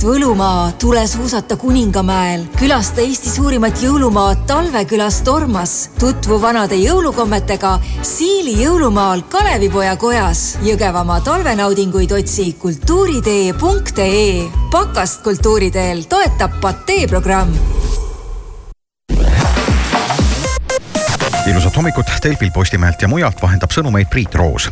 Võlumaa, tule suusata Kuningamäel, külasta Eesti suurimat jõulumaad Talvekülas Tormas, tutvu vanade jõulukommetega Siili jõulumaal Kalevipoja kojas. Jõgevamaa talvenaudinguid otsi kultuuritee.ee. pakast kultuuriteel toetab Patee programm ilusat hommikut Delfil Postimehelt ja mujalt vahendab sõnumeid Priit Roos.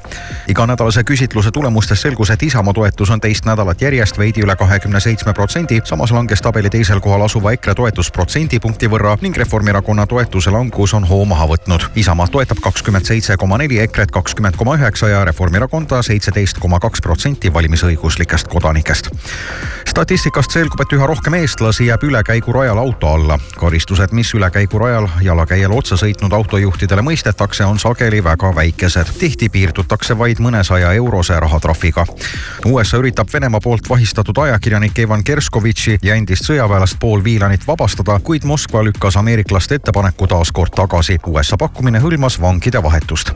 iganädalase küsitluse tulemustest selgus, et Isamaa toetus on teist nädalat järjest veidi üle kahekümne seitsme protsendi, samas langes tabeli teisel kohal asuva EKRE toetus protsendipunkti võrra ning Reformierakonna toetuse langus on hoo maha võtnud. Isamaad toetab kakskümmend seitse koma neli, EKRE-t kakskümmend koma üheksa ja Reformierakonda seitseteist koma kaks protsenti valimisõiguslikest kodanikest. statistikast selgub, et üha rohkem eestlasi jääb ülekäigurajal auto alla. karistused, mis ülekäigurajal jalakäijale otsa sõitnud autojuht autojuhtidele mõistetakse, on sageli väga väikesed. tihti piirdutakse vaid mõnesaja eurose rahatrahviga. USA üritab Venemaa poolt vahistatud ajakirjanik Ivan Kerskovitši ja endist sõjaväelast Paul Whelanit vabastada, kuid Moskva lükkas ameeriklaste ettepaneku taas kord tagasi. USA pakkumine hõlmas vangide vahetust.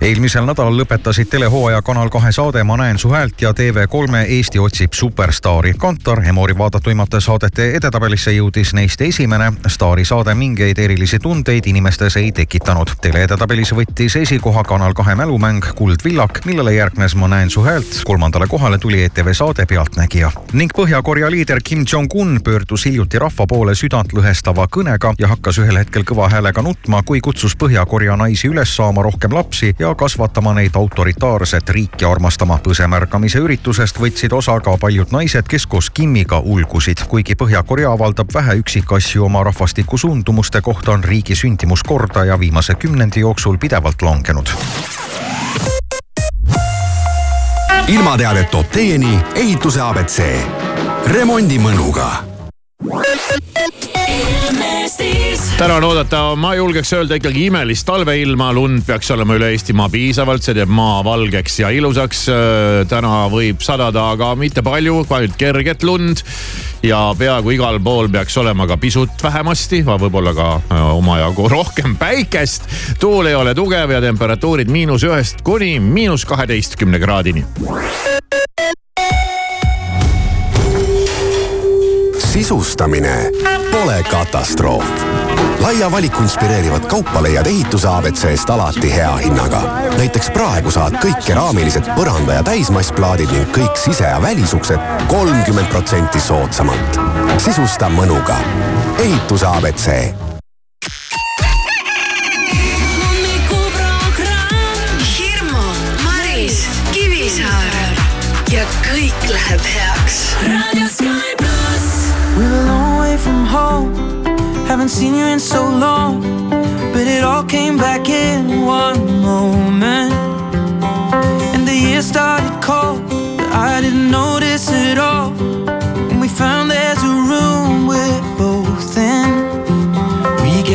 eelmisel nädalal lõpetasid telehooaja Kanal kahe saade Ma näen su häält ja TV3 Eesti otsib superstaari. Kantar Emori vaadatuimate saadete edetabelisse jõudis neist esimene. staari saade mingeid erilisi tundeid inimestes ei tekitanud tele-edetabelis võttis esikoha Kanal kahe mälumäng Kuldvillak, millele järgnes Ma näen su häält. kolmandale kohale tuli ETV saade Pealtnägija ning Põhja-Korea liider Kim Jong-un pöördus hiljuti rahva poole südantlõhestava kõnega ja hakkas ühel hetkel kõva häälega nutma, kui kutsus Põhja-Korea naisi üles saama rohkem lapsi ja kasvatama neid autoritaarset riiki armastama. põsemärkamise üritusest võtsid osa ka paljud naised, kes koos Kimiga ulgusid. kuigi Põhja-Korea avaldab vähe üksikasju oma rahvastiku suundumuste kohta, on riigi sündimuskordaja viimase viimase kümnendi jooksul pidevalt langenud. ilmateadet toob teieni ehituse abc, remondimõnuga täna on oodata, ma julgeks öelda ikkagi imelist talveilma, lund peaks olema üle Eestimaa piisavalt, see teeb maa valgeks ja ilusaks. täna võib sadada, aga mitte palju, ainult kerget lund ja peaaegu igal pool peaks olema ka pisut vähemasti, võib-olla ka äh, omajagu rohkem päikest. tuul ei ole tugev ja temperatuurid miinus ühest kuni miinus kaheteistkümne kraadini. sisustamine pole katastroof. Laia valiku inspireerivat kaupa leiad ehituse abc-st alati hea hinnaga. näiteks praegu saad kõik keraamilised põranda- ja täismassplaadid ning kõik sise- ja välisuksed kolmkümmend protsenti soodsamalt. sisusta mõnuga. ehituse abc ja kõik läheb heaks. We're a long way from home. Haven't seen you in so long. But it all came back in one moment. And the year started cold. But I didn't notice it all. And we found there's a room we're both.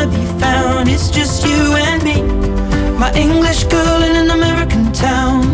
Wanna be found. It's just you and me. My English girl in an American town.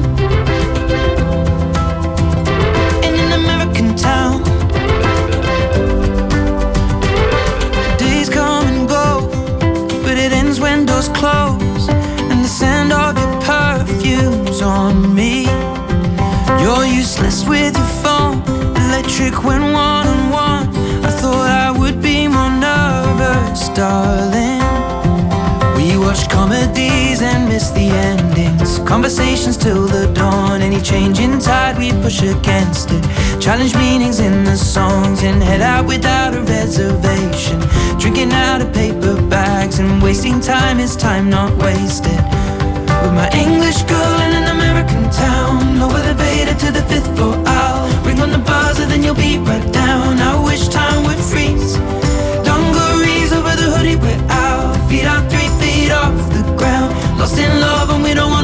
Conversations till the dawn. Any change in tide, we push against it. Challenge meanings in the songs and head out without a reservation. Drinking out of paper bags and wasting time is time not wasted. With my English girl in an American town. No elevator to the fifth floor. I'll ring on the buzzer, then you'll be right down. I wish time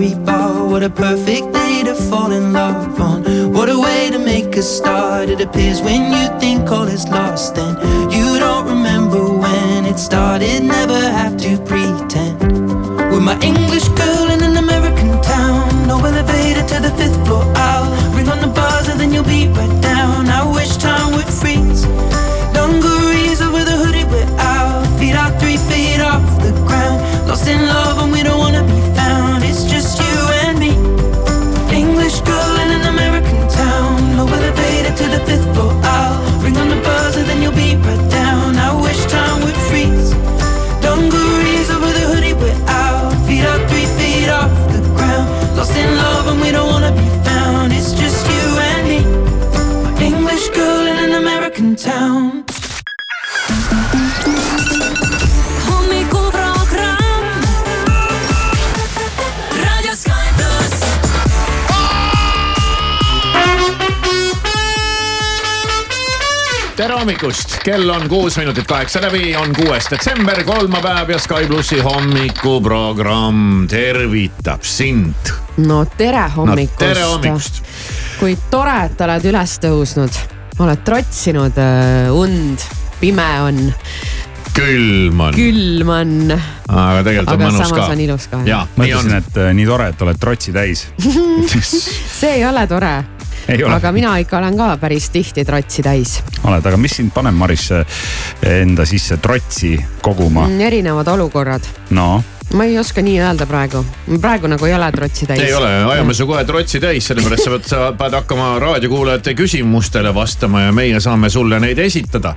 Bowery Bar. What a perfect day to fall in love on. What a way to make a start. It appears when you think all is lost, and you don't remember when it started. Never have to pretend. With my English girl in an American town, no elevator to the fifth floor. I'll ring on the buzzer, then you'll be right down. I wish time would freeze. Dungarees over the hoodie we're out. Feet out three feet off the ground. Lost in love and we don't wanna be fifth floor. I'll hommikust, kell on kuus minutit kaheksa läbi, on kuues detsember, kolmapäev ja Sky plussi hommikuprogramm tervitab sind. no tere hommikust no tere hommikust. kui tore, et oled üles tõusnud, oled trotsinud äh, und, pime on, külm on, külm on, aga tegelikult on aga mõnus samas ka. on ilus ka. ja, nii on mõtlesin, et äh, nii tore, et oled trotsi täis. see ei ole tore, aga, mina ikka olen ka päris tihti trotsi täis oled, aga mis sind paneb, Maris, enda sisse trotsi koguma? mm,. erinevad olukorrad, no ma ei oska nii öelda praegu, praegu nagu ei ole trotsi täis. ei ole, ajame su kohe trotsi täis, sellepärast sa pead, sa pead hakkama raadiokuulajate küsimustele vastama ja meie saame sulle neid esitada.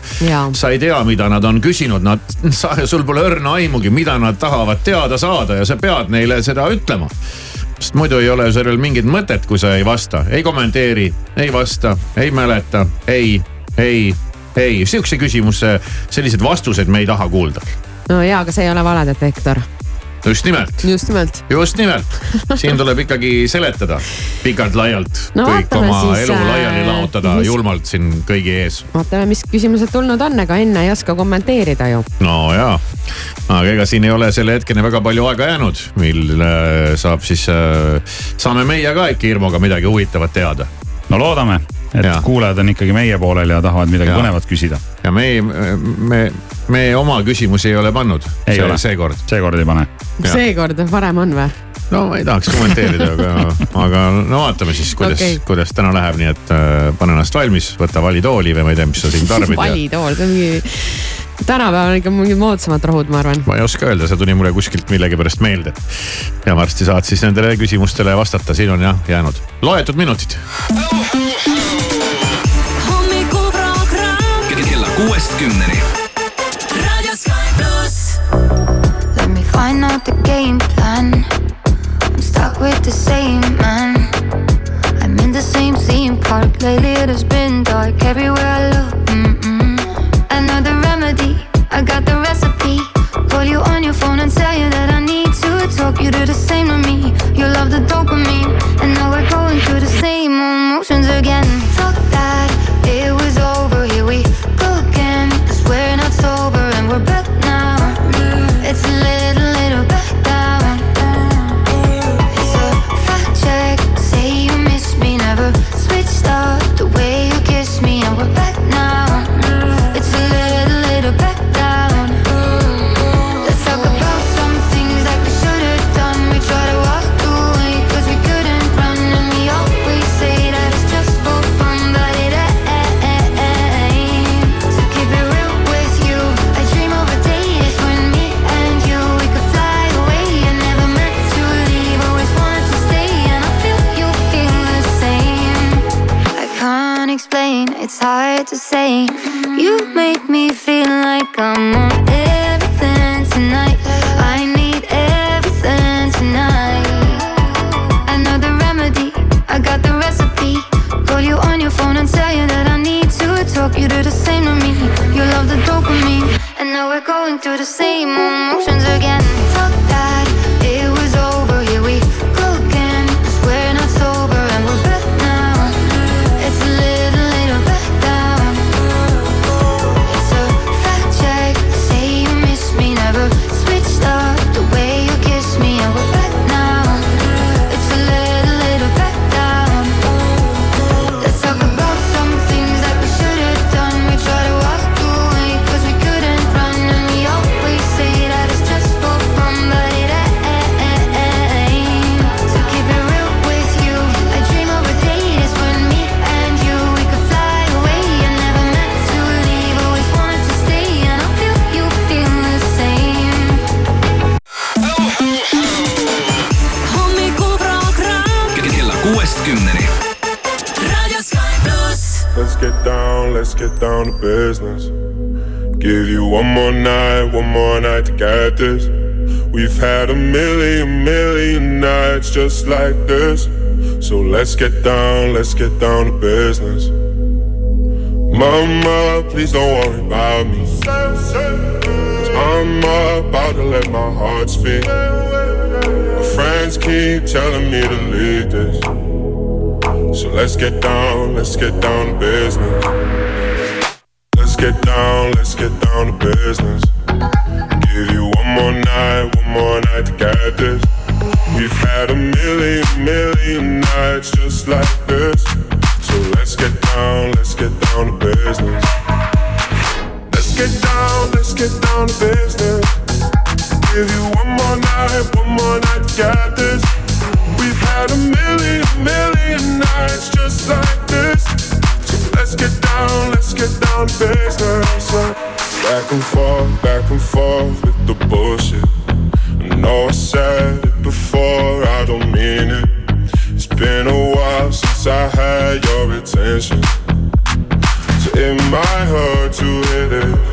Sa ei tea, mida nad on küsinud, nad, sa, sul pole õrna aimugi, mida nad tahavad teada saada ja sa pead neile seda ütlema sest muidu ei ole sellel mingit mõtet, kui sa ei vasta, ei kommenteeri, ei vasta, ei mäleta, ei, ei, ei, sihukese küsimuse, selliseid vastuseid me ei taha kuulda. no jaa, aga see ei ole valedetektor, just nimelt just nimelt. just nimelt, siin tuleb ikkagi seletada pikalt-laialt No kõik oma siis, elu äh, laiali laotada mis- julmalt siin kõigi ees. vaatame, mis küsimused tulnud on, ega enne ei oska kommenteerida ju. no jaa, aga ega siin ei ole selle hetkeni väga palju aega jäänud, mil äh, saab siis, saame meie ka ikka hirmuga midagi huvitavat teada. no loodame, et ja. kuulajad on ikkagi meie poolel ja tahavad midagi Jaa. põnevat küsida. ja me, me, me oma küsimusi ei ole pannud Ei ole. seekord. seekord ei pane. Seekord varem on või? no ma ei tahaks kommenteerida, aga, aga no vaatame siis, kuidas okay., kuidas täna läheb, nii et äh, pane ennast valmis, võta valitooli või ma ei tea, mis sa siin tarbid. valitool, see on mingi, tänapäeval on ikka mingid moodsamad rohud, ma arvan. ma ei oska öelda, see tuli mulle kuskilt millegipärast meelde. ja varsti saad siis nendele küsimustele vastata, siin on jah jäänud loetud minutid. kella kuuest kümneni. Let me find out the game plan. I'm stuck with the same man. I'm in the same theme park. Lately it has been dark everywhere I look. Another remedy. I got the recipe. Call you on your phone and tell you that I need to talk. You do the same to me. You love the dopamine, and now we're going through the same emotions again. Fuck that. It was over. Here we go again. Cause we're not sober and we're back now. It's a little, little back down. It's a fact check. Say you miss me, never switched up the way you kiss me, and we're back get down to business. Mama, please don't worry about me. I'm about to let my heart speak. My friends keep telling me to leave this. So let's get down, let's get down to business. Let's get down, let's get down to business. Give you one more night, one more night to get this. We've had a million, million nights just like this. So let's get down, let's get down to business. Let's get down, let's get down to business. Give you one more night, one more night to this. We've had a million, million nights just like this. So let's get down, let's get down to business. Back and forth, back and forth with the bullshit. I know I said it before, I don't mean it. It's been a while since I had your attention. So it might hurt to hit it.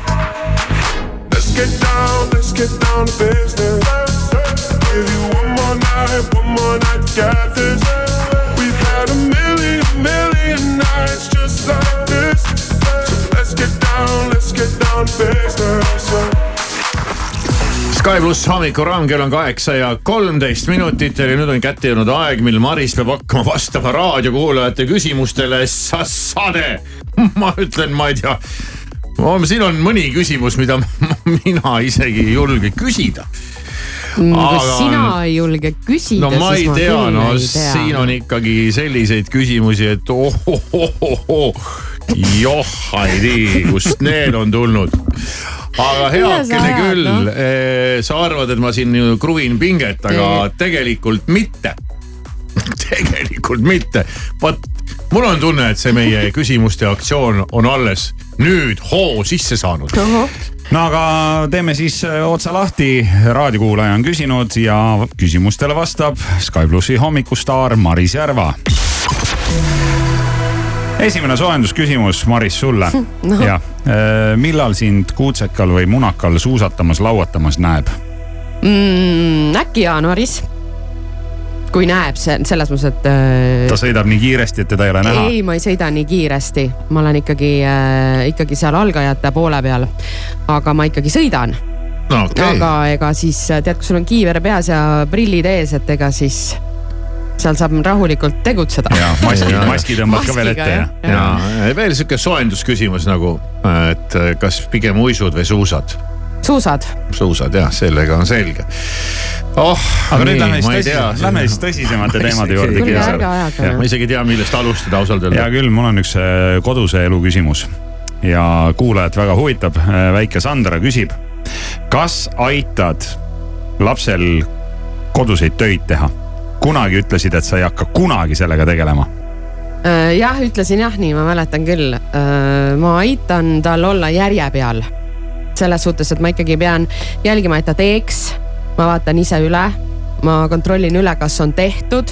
Let's get down, let's get down to business. Give you one more night, one more night get this. We've had a million, million nights just like this. So let's get down, let's get down to business. Sky pluss hommikuraam, kell on kaheksa ja kolmteist minutit ja nüüd on kätte jõudnud aeg, mil Maris peab hakkama vastama raadiokuulajate küsimustele. sa sade, ma ütlen, ma ei tea. Siin on mõni küsimus, mida mina isegi ei julge küsida. Mm, kui sina ei julge küsida, no ma ei tea, no ei tea. siin on ikkagi selliseid küsimusi, et ohohohoho, joh, ei tea, kust need on tulnud. aga heakene küll noh? eh, sa arvad, et ma siin kruvin pinget, aga tegelikult mitte. tegelikult mitte, vot mul on tunne, et see meie küsimuste aktsioon on alles nüüd hoo sisse saanud. no aga teeme siis äh, otsa lahti, raadiokuulaja on küsinud ja küsimustele vastab Sky plussi hommikustaar Maris Järva. esimene soojendusküsimus, Maris, sulle No. jah, millal sind kuutsekal või munakal suusatamas, lauatamas näeb? mm,. äkki jaanuaris. Kui näeb see selles mõttes, et äh, ta sõidab nii kiiresti, et teda ei ole näha. ei, ma ei sõida nii kiiresti, ma olen ikkagi äh,, ikkagi seal algajate poole peal. aga ma ikkagi sõidan no okei okay., aga ega siis tead, kui sul on kiiver peas ja prillid ees, et ega siis seal saab rahulikult tegutseda. ja maski Ja, maski tõmbad ka veel ette jah. ja, ja eh, veel sihuke soojendusküsimus nagu, et kas pigem uisud või suusad? suusad, suusad jah, sellega on selge. oh, aga nüüd lähme siis tõsisemate, lähme siis tõsisemate teemade juurde. ma isegi ei tea, millest alustada ausalt hea öelda. küll, mul on üks äh, koduse elu küsimus ja kuulajat väga huvitab. väike Sandra küsib, kas aitad lapsel koduseid töid teha? kunagi ütlesid, et sa ei hakka kunagi sellega tegelema. Äh, jah, ütlesin jah, nii ma mäletan küll. ma aitan tal olla järje peal. Selles suhtes, et ma ikkagi pean jälgima, et ta teeks. ma vaatan ise üle, ma kontrollin üle, kas on tehtud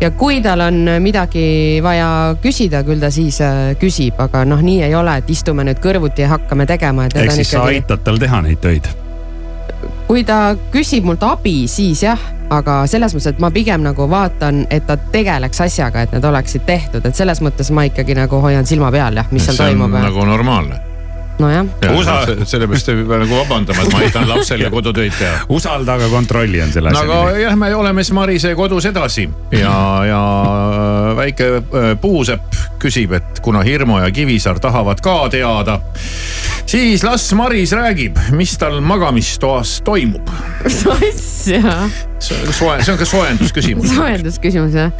ja kui tal on midagi vaja küsida, küll ta siis äh, küsib, aga noh, nii ei ole, et istume nüüd kõrvuti ja hakkame tegema, et ehk siis sa ikkagi, aitad tal teha neid töid. kui ta küsib mult abi, siis jah, aga selles mõttes, et ma pigem nagu vaatan, et ta tegeleks asjaga, et need oleksid tehtud, et selles mõttes ma ikkagi nagu hoian silma peal jah, mis seal see on toimub. nagu normaalne. nojah. Usa- sellepärast ei pea nagu vabandama, et ma aitan lapsel ja kodutöid teha. usalda, aga kontrolli on selle no asja aga nimi. jah, me oleme siis Marise kodus edasi ja, ja väike äh, puusepp küsib, et kuna Hirmu ja Kivisaar tahavad ka teada, siis las Maris räägib, mis tal magamistoas toimub. mis asja? see on soe, see on ka soojendusküsimus. soojendusküsimus jah?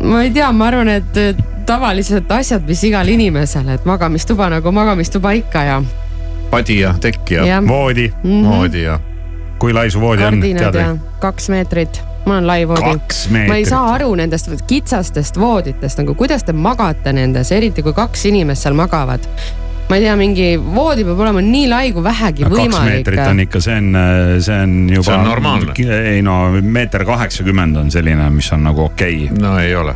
Ma ei tea, ma arvan, et tavalised asjad, mis igal inimesel, et magamistuba nagu magamistuba ikka ja padi ja tekk ja voodi, moodi ja. kui lai su voodi on, kardinad tead ja või? kaks meetrit. mul on lai voodi. ma ei saa aru nendest kitsastest vooditest nagu, kuidas te magate nendes, eriti kui kaks inimest seal magavad. Ma ei tea, mingi voodi peab olema nii lai kui vähegi kaks võimalik. meetrit on ikka, see on, see on juba. See on normaalne. ei no meeter kaheksakümmend on selline, mis on nagu okei okay.. no ei ole.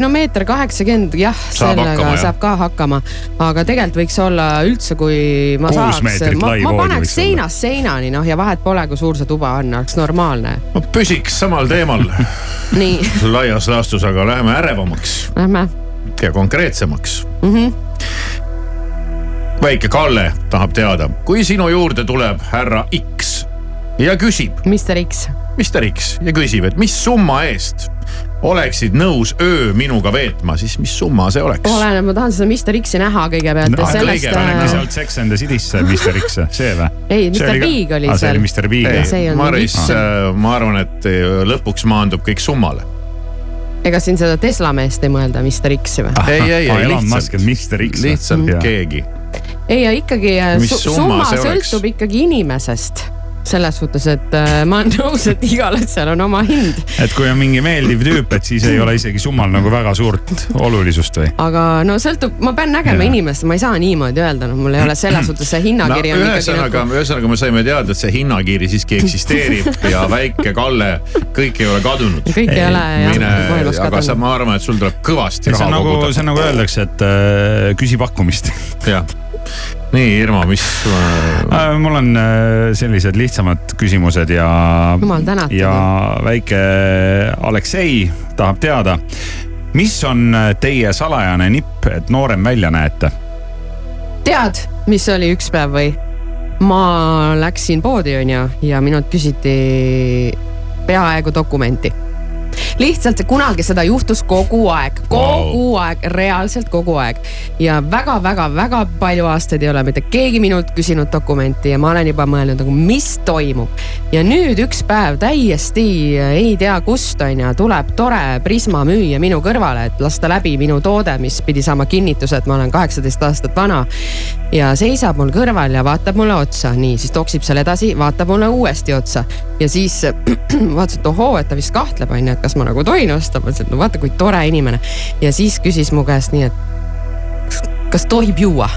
No meeter kaheksakümmend, jah, Saab sellega hakkama, jah. saab ka hakkama, aga tegelikult võiks olla üldse, kui ma Kuus saaks ma, lai ma paneks seinast seinani, noh ja vahet pole, kui suur see tuba on, oleks normaalne. no püsiks samal teemal nii, laias laastus, aga läheme ärevamaks lähme ja konkreetsemaks. mm. -hmm. Väike Kalle tahab teada, kui sinu juurde tuleb härra X ja küsib, Mister X, Mister X ja küsib, et mis summa eest oleksid nõus öö minuga veetma, siis mis summa see oleks? oleneb, ma tahan seda Mister X-i näha kõigepealt No, ja sellest panedki äh,, sealt Sex and the City'sse Mr X-e, see või? ei, Mister Big oli ah, see seal oli. Mr Big. ei Maris X., ma arvan, et lõpuks maandub kõik summale. ega siin seda Tesla meest ei mõelda, Mister X-i või? ei, ei, ei Musk lihtsalt Mr lihtsalt keegi. ei, ja ikkagi äh, su summa summa see oleks? sõltub ikkagi inimesest selles suhtes, et äh, ma olen nõus, et igal asjal on oma hind, et kui on mingi meeldiv tüüp, et siis ei ole isegi summal nagu väga suurt olulisust või? aga no sõltub, ma pean nägema Jaa. inimest, ma ei saa niimoodi öelda, noh, mul ei ole selles suhtes see no hinnakiri ikkagi ühesõnaga nagu,, ühesõnaga me saime teada, et see hinnakiri siiski eksisteerib ja väike Kalle, kõik ei ole kadunud. kõik ei ole mine jah, maailmas, aga sa, ma arvan, et sul tuleb kõvasti see raha nagu, see koguda. on nagu öeldakse, et äh, küsi pakkumist jah, nii Irma, mis äh, äh,. mul on äh, sellised lihtsamad küsimused ja, jumal tänatud. ja väike Aleksei tahab teada, mis on teie salajane nipp, et noorem välja näete? tead, mis oli üks päev või? ma läksin poodi, onju, ja minult küsiti peaaegu dokumenti. Lihtsalt see- kunagi seda juhtus kogu aeg, kogu wow. aeg, reaalselt kogu aeg. ja väga-väga-väga palju aastaid ei ole mitte keegi minult küsinud dokumenti ja ma olen juba mõelnud nagu, mis toimub. ja nüüd üks päev täiesti ei tea kust on ju, tuleb tore Prisma müüja minu kõrvale, et lasta läbi minu toode, mis pidi saama kinnituse, et ma olen kaheksateist aastat vana ja seisab mul kõrval ja vaatab mulle otsa, nii siis toksib seal edasi, vaatab mulle uuesti otsa ja siis vaatasin, et ohoo, et ta vist kahtleb, onju, et kas ma nagu tohin osta, ma mõtlesin, et no vaata, kui tore inimene. ja siis küsis mu käest nii, et kas tohib juua?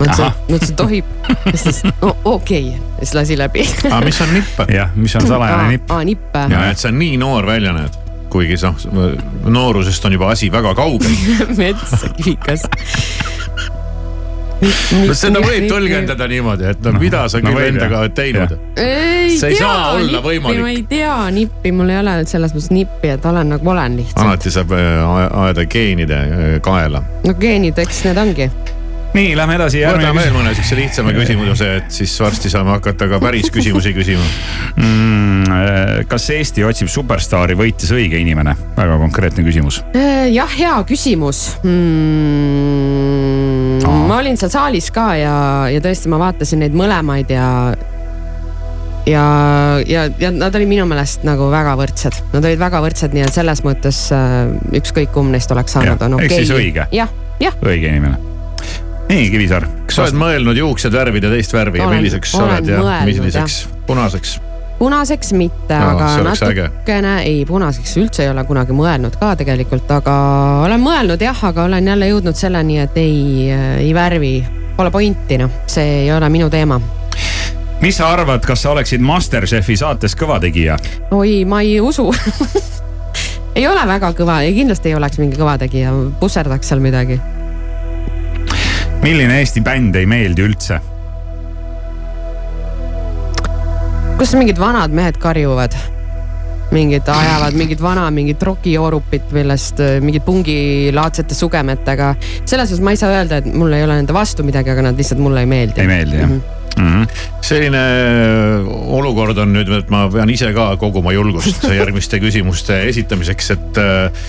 ma ütlesin ma ütlesin tohib, siis no okei okay., siis lasi läbi. aga mis on nipp? jah, mis on salajane nipp? aa, nipp. ja et sa nii noor välja näed, kuigi noh, noorusest on juba asi väga kaugel. mets, kivikas. Seda võib tõlgendada niimoodi, et no mida sa no küll võib, endaga oled teinud. ei See ei tea, saa olla nippi ma ei tea, nippi, mul ei ole selles mõttes nippi, et olen nagu olen lihtsalt. alati saab äh, ajada geenide äh, kaela. no geenid, eks need ongi. nii, lähme edasi. võtame veel mõne siukse lihtsama küsimuse, et siis varsti saame hakata ka päris küsimusi küsima. mm,. kas Eesti otsib superstaari, võitis õige inimene? väga konkreetne küsimus. Äh, jah, hea küsimus mm,. Ma olin seal saalis ka ja, ja tõesti, ma vaatasin neid mõlemaid ja ja, ja, ja nad olid minu meelest nagu väga võrdsed, nad olid väga võrdsed, nii et selles mõttes äh, ükskõik kumb neist oleks saanud, on ehk okei siis õige. jah, jah, õige inimene. nii, Kivisaar. kas sa oled mõelnud juuksed värvida teist värvi ja Olen- milliseks sa oled ja mõelnud, milliseks? punaseks. punaseks mitte Aa, aga natukene, ei punaseks üldse ei ole kunagi mõelnud ka tegelikult, aga olen mõelnud jah, aga olen jälle jõudnud selleni, et ei, ei värvi, pole pointi noh, see ei ole minu teema. mis sa arvad, kas sa oleksid Masterchefi saates kõvategija? oi, ma ei usu ei ole väga kõva ja kindlasti ei oleks mingi kõvategija, pusserdaks seal midagi. Milline Eesti bänd ei meeldi üldse? kus mingid vanad mehed karjuvad? mingid ajavad mingit vana, mingit rokijoorupit, millest äh, mingid pungilaadsete sugemetega. selles osas ma ei saa öelda, et mul ei ole nende vastu midagi, aga nad lihtsalt mulle ei meeldi. ei meeldi jah mm -hmm Mm -hmm. selline äh, olukord on nüüd, et ma pean ise ka koguma julgust järgmiste küsimuste esitamiseks, et äh,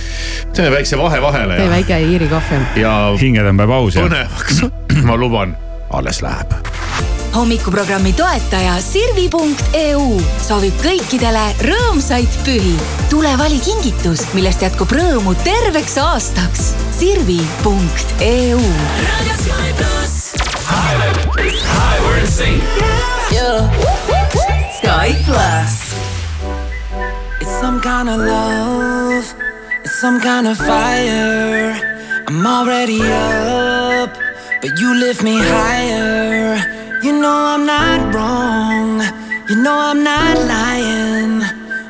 teeme väikse vahe vahele. tee väike Iiri kohv. ja hingetõmbepaus. põnevaks, ma luban, alles läheb hommikuprogrammi toetaja Sirvi.eu soovib kõikidele rõõmsaid pühi. tule vali kingitus, millest jätkub rõõmu terveks aastaks. Sirvi.eu. Sky Plus. It's some kind of love. It's some kind of fire. I'm already up, but you lift me higher. You know I'm not wrong. You know I'm not lying.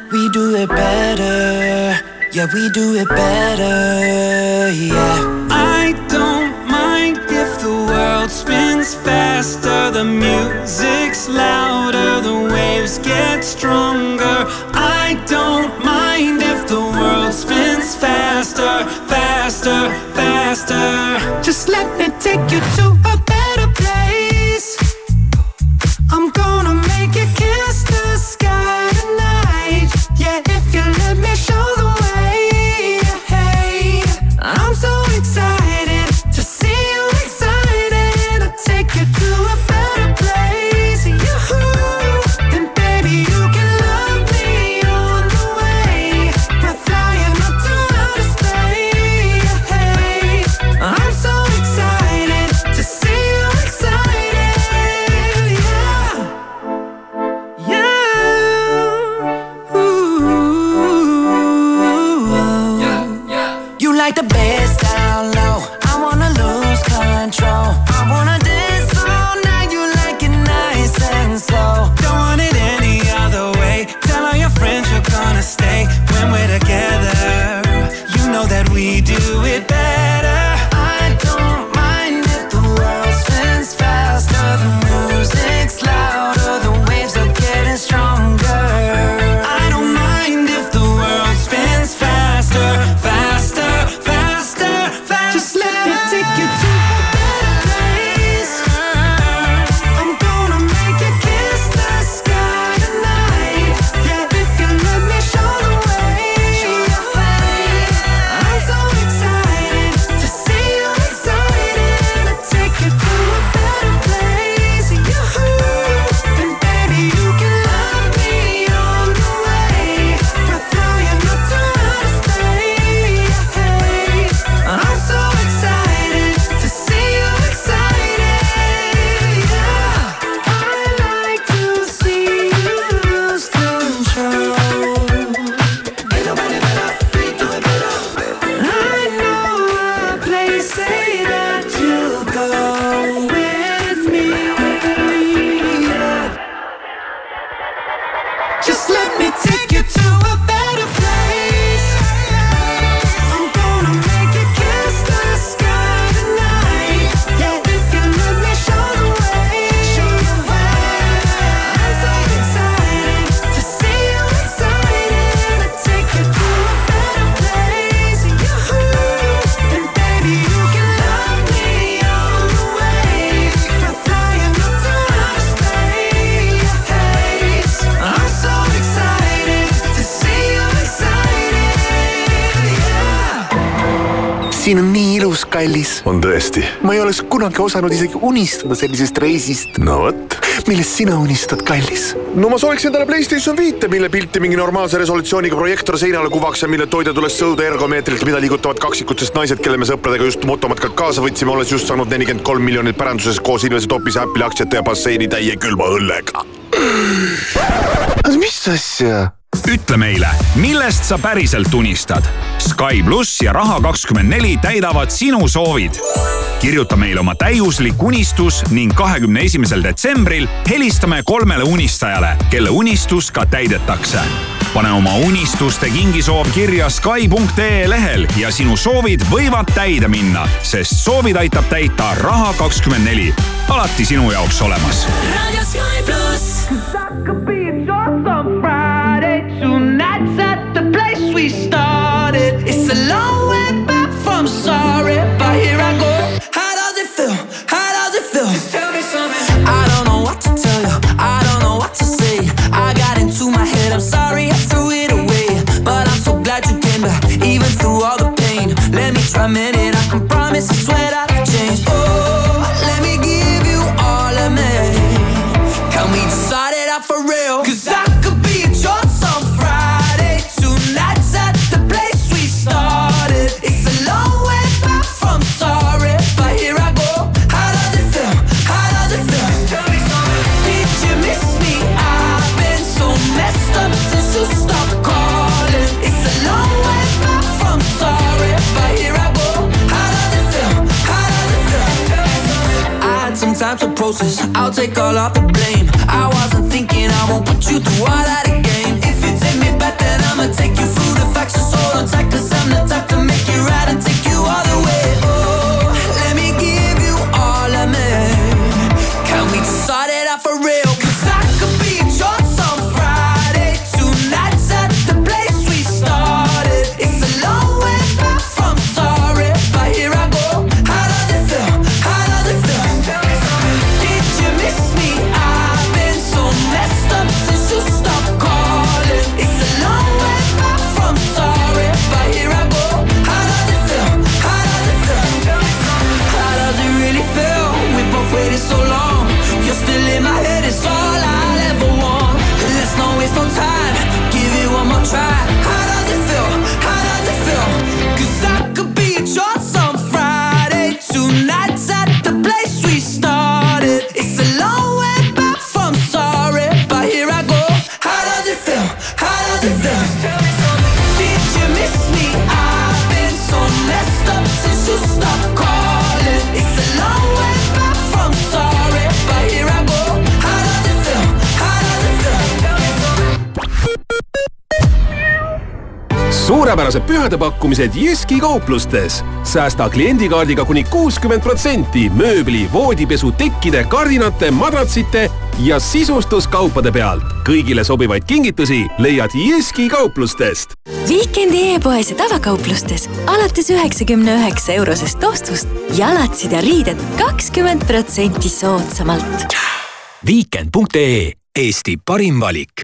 We do it better. Yeah, we do it better. Yeah. I don't mind if the world spins faster. The music's louder. The waves get stronger. I don't mind if the world spins faster, faster, faster. Just let me take you to a siin on nii ilus, kallis. on tõesti? ma ei oleks kunagi osanud isegi unistada sellisest reisist. no vot, millest sina unistad, kallis? no ma sooviks endale Playstation viite, mille pilti mingi normaalse resolutsiooniga projektor seinale kuvaks ja mille toidetules sõuda ergomeetrilt, mida liigutavad kaksikutest naised, kelle me sõpradega just motomatkalt kaasa võtsime, olles just saanud nelikümmend kolm miljonit päranduses koos Ilvese Topise Apple'i aktsiate ja basseini täie külma õllega. mis asja? Ütle meile, millest sa päriselt unistad. Sky pluss ja Raha24 täidavad sinu soovid. kirjuta meile oma täiuslik unistus ning kahekümne esimesel detsembril helistame kolmele unistajale, kelle unistus ka täidetakse. pane oma unistuste kingisoov kirja Sky.ee lehel ja sinu soovid võivad täide minna, sest soovid aitab täita Raha24. alati sinu jaoks olemas. raadio Sky pluss. alone. Process. I'll take all of the blame. I wasn't thinking I won't put you through all suurepärased pühade pakkumised Jyski kauplustes. säästa kliendikaardiga kuni kuuskümmend protsenti mööbli, voodipesu, tekkide, kardinate, madratsite ja sisustuskaupade pealt. kõigile sobivaid kingitusi leiad Jyski kauplustest. Viikendi e-poes ja tavakauplustes alates üheksakümne üheksa eurosest ostust jalatsid ja riided kakskümmend protsenti soodsamalt. Viikend.ee Eesti parim valik.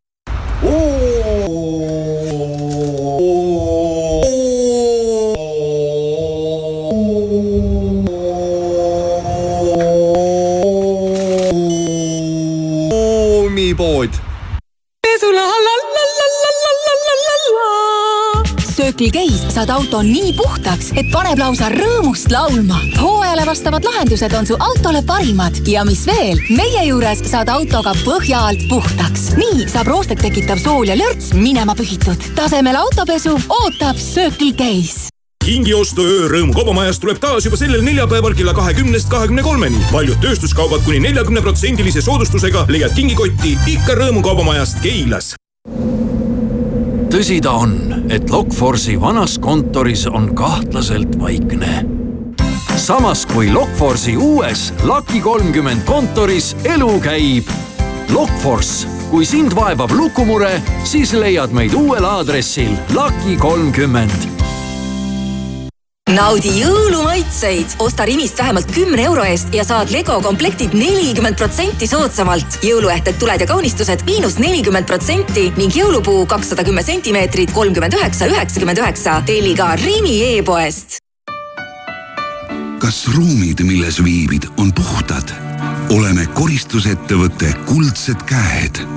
pood. Circle K-s saad auto nii puhtaks, et paneb lausa rõõmust laulma. hooajale vastavad lahendused on su autole parimad ja mis veel, meie juures saad autoga põhja alt puhtaks. nii saab roostet tekitav sool ja lörts minema pühitud. tasemel autopesu ootab Circle K-s kingiostu öörõõm Kaubamajas tuleb taas juba sellel neljapäeval kella kahekümnest kahekümne kolmeni. paljud tööstuskaubad kuni neljakümne protsendilise soodustusega leiad kingikotti ikka Rõõmu Kaubamajast Keilas. tõsi ta on, et Lokforce'i vanas kontoris on kahtlaselt vaikne. samas kui Lokforce'i uues Lucky kolmkümmend kontoris elu käib. Lokforce, kui sind vaevab lukumure, siis leiad meid uuel aadressil Lucky kolmkümmend naudi jõulumaitseid, osta Rimist vähemalt kümne euro eest ja saad Lego komplektid nelikümmend protsenti soodsamalt. jõuluehted, tuled ja kaunistused miinus nelikümmend protsenti ning jõulupuu kakssada kümme sentimeetrit, kolmkümmend üheksa, üheksakümmend üheksa. telli ka Rimi e-poest. kas ruumid, milles viibid, on puhtad? oleme koristusettevõte Kuldsed Käed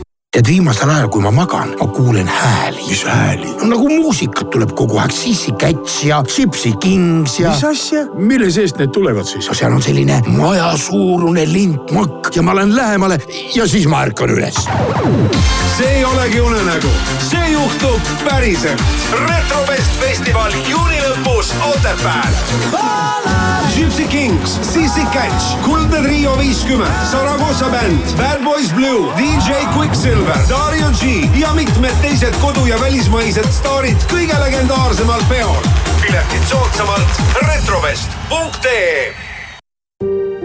tead, viimasel ajal, kui ma magan, ma kuulen hääli. mis hääli? no nagu muusikat tuleb kogu aeg, Sissi Cats ja Gypsy Kings ja. mis asja, mille seest need tulevad siis? no seal on selline majasuurune lintmakk ja ma lähen lähemale ja siis ma ärkan üles. see ei olegi unenägu, see juhtub päriselt. retrofest festival juuni lõpus Otepääl. Gypsy Kings, Sissi Catch, Kuldne Trio viiskümmend, Saragossa bänd, Bad Boys Blue, DJ Quicksilver, Dario G ja mitmed teised kodu- ja välismaised staarid kõige legendaarsemal peol. piletid soodsamalt retrovest.ee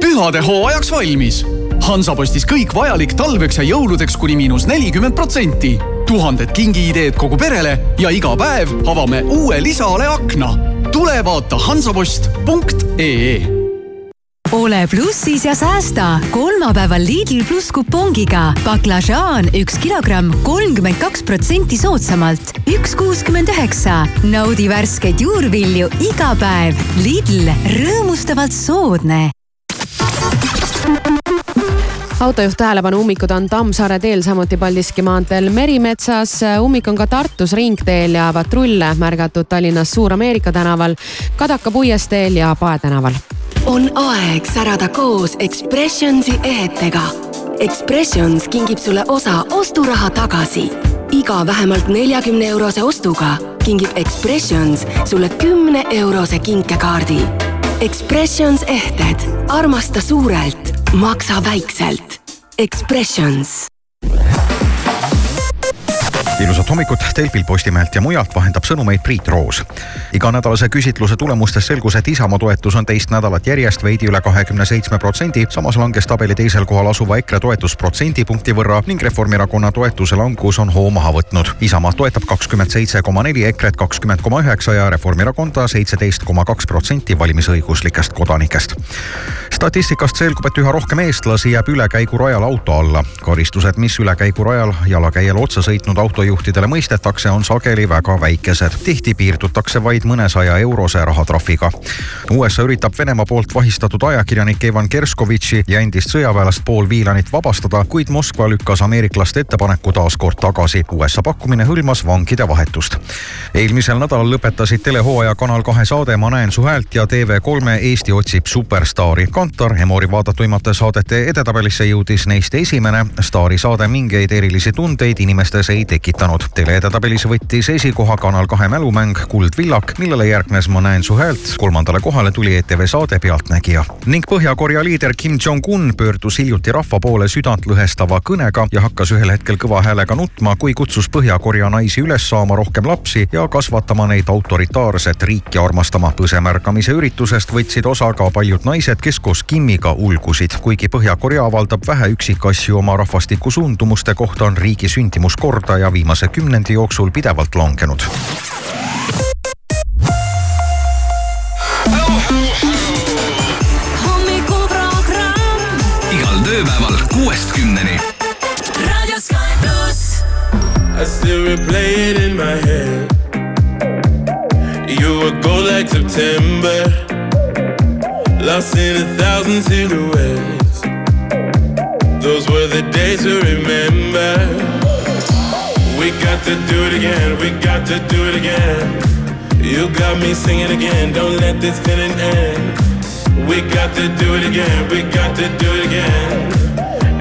pühade hooajaks valmis Hansapostis kõik vajalik talveks ja jõuludeks kuni miinus nelikümmend protsenti. tuhanded kingiideed kogu perele ja iga päev avame uue lisaale akna. tule vaata hansapost.ee ole plussis ja säästa kolmapäeval Lidl pluss kupongiga. baklažaan üks kilogramm kolmkümmend kaks protsenti soodsamalt, üks kuuskümmend üheksa. naudi värskeid juurvilju iga päev. Lidl, rõõmustavalt soodne autojuht tähelepanu, ummikud on Tammsaare teel, samuti Paldiski maanteel Merimetsas. ummik on ka Tartus ringteel ja patrulle märgatud Tallinnas Suur-Ameerika tänaval, Kadaka puiesteel ja Pae tänaval on aeg särada koos Expressionsi ehetega. Expressions kingib sulle osa osturaha tagasi. iga vähemalt neljakümne eurose ostuga kingib Expressions sulle kümne eurose kinkekaardi. Expressions ehted, armasta suurelt, maksa väikselt. Expressions ilusat hommikut Delfil Postimehelt ja mujalt vahendab sõnumeid Priit Roos. iganädalase küsitluse tulemustest selgus, et Isamaa toetus on teist nädalat järjest veidi üle kahekümne seitsme protsendi, samas langes tabeli teisel kohal asuva EKRE toetus protsendipunkti võrra ning Reformierakonna toetuse langus on hoo maha võtnud. Isamaa toetab kakskümmend seitse koma neli, EKRE-t kakskümmend koma üheksa ja Reformierakonda seitseteist koma kaks protsenti valimisõiguslikest kodanikest. statistikast selgub, et üha rohkem eestlasi jääb ülekäigurajal auto alla. karistused, mis ülekäigurajal jalakäijale otsa sõitnud auto autojuhtidele mõistetakse, on sageli väga väikesed. tihti piirdutakse vaid mõnesaja eurose rahatrahviga. USA üritab Venemaa poolt vahistatud ajakirjanik Evan Kerskovitši ja endist sõjaväelast Paul Whelanit vabastada, kuid Moskva lükkas ameeriklaste ettepaneku taas kord tagasi. USA pakkumine hõlmas vangide vahetust. eelmisel nädalal lõpetasid telehooaja Kanal kahe saade Ma näen su häält ja TV3 Eesti otsib superstaari. Kantar Emori vaadatuimate saadete edetabelisse jõudis neist esimene. staari saade mingeid erilisi tundeid inimestes ei tekitanud tekitanud. teleedetabelis võttis esikoha Kanal kahe mälumäng Kuldvillak, millele järgnes Ma näen su häält. kolmandale kohale tuli ETV saade Pealtnägija ning Põhja-Korea liider Kim Jong-un pöördus hiljuti rahva poole südantlõhestava kõnega ja hakkas ühel hetkel kõva häälega nutma, kui kutsus Põhja-Korea naisi üles saama rohkem lapsi ja kasvatama neid autoritaarset riiki armastama. põsemärkamise üritusest võtsid osa ka paljud naised, kes koos Kimiga ulgusid. kuigi Põhja-Korea avaldab vähe üksikasju oma rahvastiku suundumuste kohta, on riigi sündimuskordaja viimase viimase kümnendi jooksul pidevalt langenud. igal tööpäeval kuuest kümneni. I still replay it in my head. You were gold like September, lost in a thousand silhouettes. Those were the days to remember. We got to do it again, we got to do it again. You got me singing again, don't let this feeling end. We got to do it again, we got to do it again.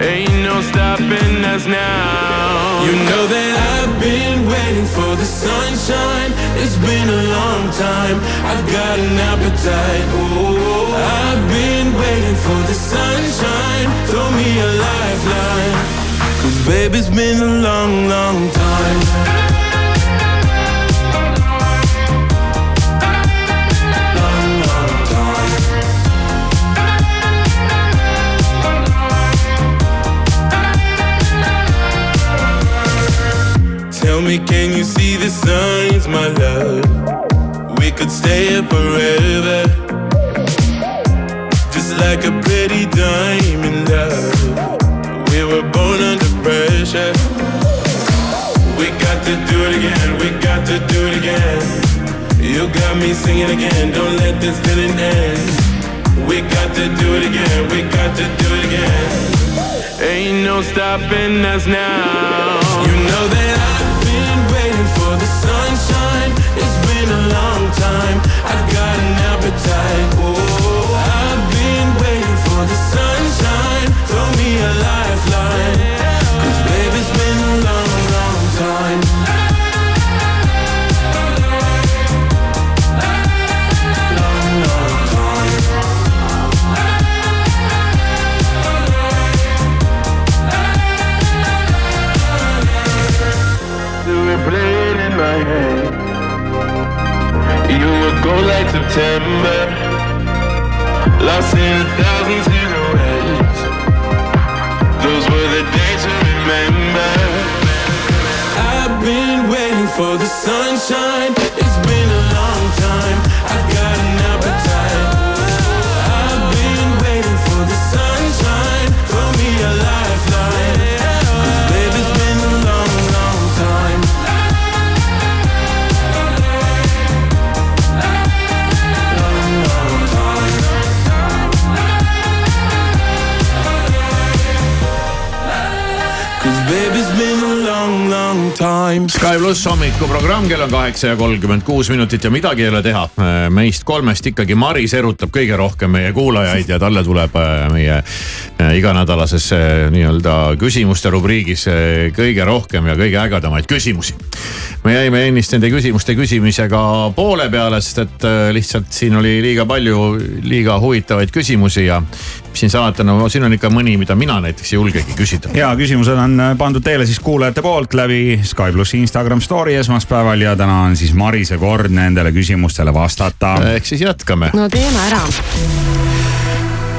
Ain't no stopping us now. You know that I've been waiting for the sunshine. It's been a long time. I've got an appetite. Oh, I've been waiting for the sunshine. Throw me a lifeline. Cause baby, it's been a long, long time. Tell me, can you see the signs, my love? We could stay here forever. Just like a pretty diamond love. To do it again, we got to do it again. You got me singing again, don't let this feeling end. We got to do it again, we got to do it again. Ain't no stopping us now. You know that I've been waiting for the sunshine. It's been a long time. I got an appetite. Pluss hommikuprogramm, kell on kaheksa ja kolmkümmend kuus minutit ja midagi ei ole teha. meist kolmest ikkagi Maris erutab kõige rohkem meie kuulajaid ja talle tuleb äh, meie äh, iganädalases äh, nii-öelda küsimuste rubriigis kõige rohkem ja kõige ägedamaid küsimusi. Me jäime ennist nende küsimuste küsimisega poole peale, sest et äh, lihtsalt siin oli liiga palju liiga huvitavaid küsimusi ja mis siin salata, no siin on ikka mõni, mida mina näiteks ei julgegi küsida. ja küsimused on pandud teile siis kuulajate poolt läbi Sky plussi Instagram story esmaspäeval ja täna on siis Marise kord nendele küsimustele vastata. ehk siis jätkame. no teeme ära.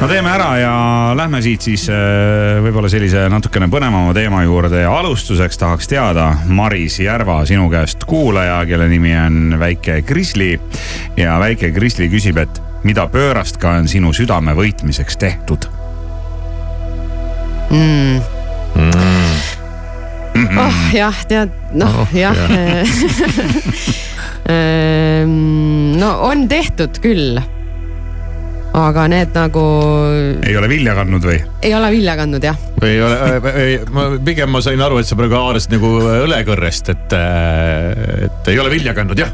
No teeme ära ja lähme siit siis äh, võib-olla sellise natukene põnevama teema juurde ja alustuseks tahaks teada, Maris Järva, sinu käest kuulaja, kelle nimi on väike Krisli. ja väike Krisli küsib, et mida pöörast ka on sinu südame võitmiseks tehtud mm. mm.? oh jah, tead, noh Oh, jah jah. Ehm, no on tehtud küll. Aga need nagu ei ole vilja kandnud või? ei ole vilja kandnud jah. või ei ole, ma pigem ma sain aru, et sa praegu haarasid nagu õlekõrrest, et, äh, et ei ole vilja kandnud, jah.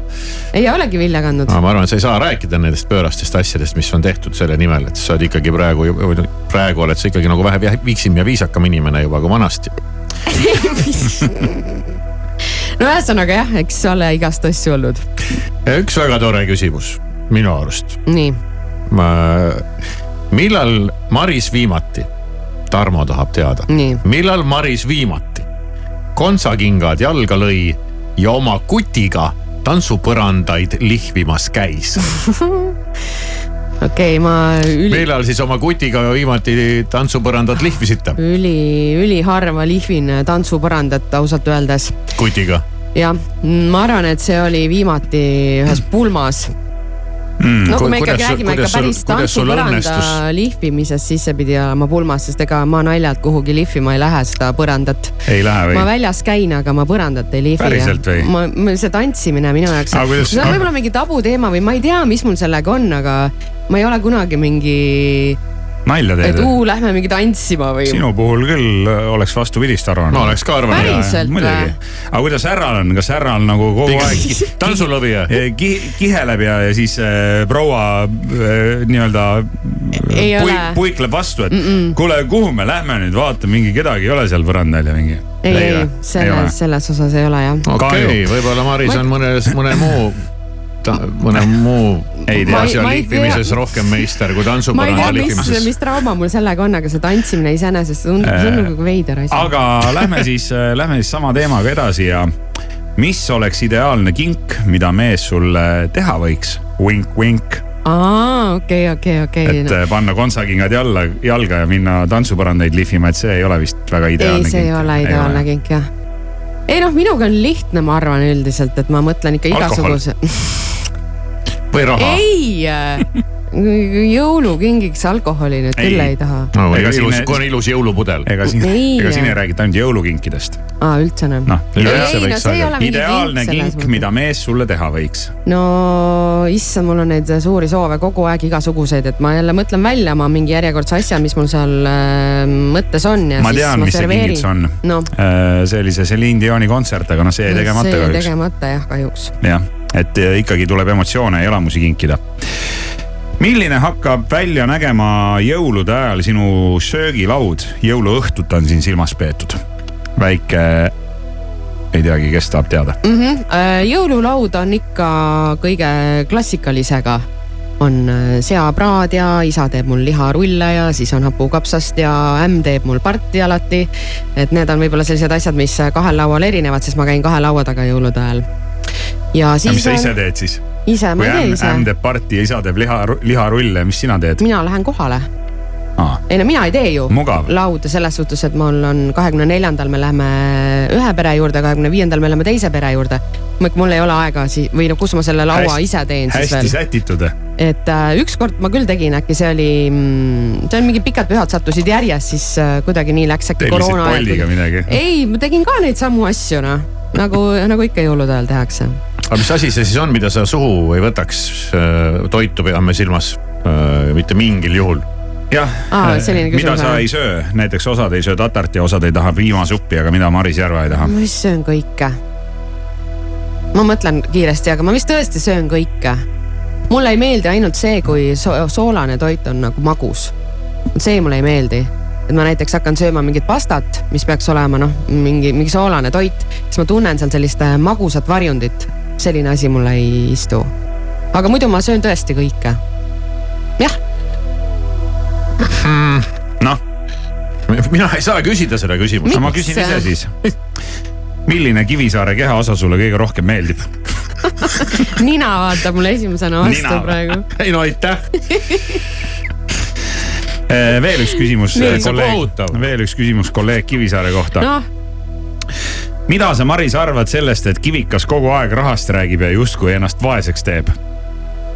ei olegi vilja kandnud. aga ma arvan, et sa ei saa rääkida nendest pöörastest asjadest, mis on tehtud selle nimel, et sa oled ikkagi praegu, praegu oled sa ikkagi nagu vähe viiksem ja viisakam inimene juba kui vanasti. no ühesõnaga jah, eks ole igast asju olnud. üks väga tore küsimus minu arust. nii. Millal Maris viimati, Tarmo tahab teada, millal Maris viimati kontsakingad jalga lõi ja oma kutiga tantsupõrandaid lihvimas käis? Okei okay,, ma üli, millal siis oma kutiga viimati tantsupõrandat lihvisite üli, üliharva lihvin tantsupõrandat ausalt öeldes. Kutiga? jah, ma arvan, et see oli viimati ühes pulmas Mm. no kui me sul- räägime ikka päris tantsupõranda lihvimisest, siis see pidi olema pulmas, sest ega ma naljalt kuhugi lihvima ei lähe seda põrandat. ei lähe või? ma väljas käin, aga ma põrandat ei lihvi. Päriselt või? ma, see tantsimine minu jaoks, see on võib-olla mingi tabuteema või ma ei tea, mis mul sellega on, aga ma ei ole kunagi mingi, nalja et teed? uu, lähme mingi tantsima või. sinu puhul küll äh, oleks vastupidist arvanud. Ma oleks ka arvanud. Päriselt või? muidugi, aga kuidas härral on, kas härral nagu kogu aeg tantsulõvija ki, kiheleb ja, ja siis äh, proua äh, nii-öelda Ei pui, ole. puikleb vastu, et Mm -mm. kuule, kuhu me lähme nüüd vaatame, mingi kedagi ei ole seal põrandal ja mingi. ei, ei, selles, selles osas ei ole jah. okei okay,, võib-olla Maris on mõnes, mõne muu, mõne muu ei tea. asja ei- ei lihvimises tea. rohkem meister kui ei tea, tantsupõranda mis, trauma mul sellega on, aga see tantsimine iseenesest tundub, Äh, nagu veider asi. aga lähme siis, lähme siis sama teemaga edasi ja mis oleks ideaalne kink, mida mees sulle teha võiks? Vink-vink, aa, okei, okei, okei et. äh, panna kontsakingad jalla, jalga ja minna tantsupõrandaid lihvima, et see ei ole vist väga ei, ideaalne see ei ole ideaalne kink jah. Ei noh, minuga on lihtne, ma arvan üldiselt, et ma mõtlen ikka igasuguse. või raha. ei, jõulukingiks alkoholi nüüd küll ei taha. no Ega ilus siin-, kui on ilus jõulupudel. ega siin, Ei. ega siin ei räägita ainult jõulukinkidest. aa, üldse enam. noh, no see mingi ideaalne kink mida mees sulle teha võiks. no issand, mul on neid suuri soove kogu aeg igasuguseid, et ma jälle mõtlen välja oma mingi järjekordse asja, mis mul seal äh, mõttes on ja ma siis tean, ma mis see serveerin kingitus on no.. see oli see Celine Dioni kontsert, aga noh, see jäi tegemata see jäi kahjuks. tegemata jah, kahjuks. jah, et äh, ikkagi tuleb emotsioone ja elamusi kinkida. Milline hakkab välja nägema jõulude ajal sinu söögilaud, jõuluõhtut on siin silmas peetud? väike, ei teagi, kes tahab teada. mm. -hmm. jõululaud on ikka kõige klassikalisega. on äh, seapraad ja isa teeb mul liharulle ja siis on hapukapsast ja ämm teeb mul parti alati. et need on võib-olla sellised asjad, mis kahel laual erinevad, sest ma käin kahe laua taga jõulude ajal. Ja siis mis sa ise teed siis? ise, ma ei tee ise ämm. teeb parti ja isa teeb liha, liharulle, mis sina teed? mina lähen kohale. Aa. ei no mina ei tee ju. Mugav. lauda selles suhtes, et mul on kahekümne neljandal me läheme ühe pere juurde, kahekümne viiendal me läheme teise pere juurde. mul ei ole aega sii- või no kus ma selle laua Hästi- ise teen siis hästi veel. sätitud. et äh, ükskord ma küll tegin, äkki see oli mm,, see on mingid pikad pühad sattusid järjest, siis äh, kuidagi nii läks äkki koroona midagi. ei, ma tegin ka neid samu asju noh, nagu, nagu ikka jõulude ajal tehakse. aga mis asi see siis on, mida sa suhu ei võtaks? toitu peame silmas, mitte mingil juhul. jah Aa, selline mida sa ei söö, näiteks osad ei söö tatart ja osad ei taha piimasuppi, aga mida Maris Järva ei taha? ma vist söön kõike. ma mõtlen kiiresti, aga ma vist tõesti söön kõike. mulle ei meeldi ainult see, kui so soolane toit on nagu magus. see mulle ei meeldi, et ma näiteks hakkan sööma mingit pastat, mis peaks olema noh, mingi, mingi soolane toit, siis ma tunnen seal sellist äh, magusat varjundit. selline asi mulle ei istu. aga muidu ma söön tõesti kõike. jah, noh. mina ei saa küsida seda küsimust. ma küsin ise siis. milline Kivisaare kehaosa sulle kõige rohkem meeldib? nina vaatab mulle esimesena vastu Nina praegu. ei no aitäh. Veel üks küsimus kolleeg, veel üks küsimus kolleeg Kivisaare kohta. noh, mida sa, Maris, arvad sellest, et Kivikas kogu aeg rahast räägib ja justkui ennast vaeseks teeb?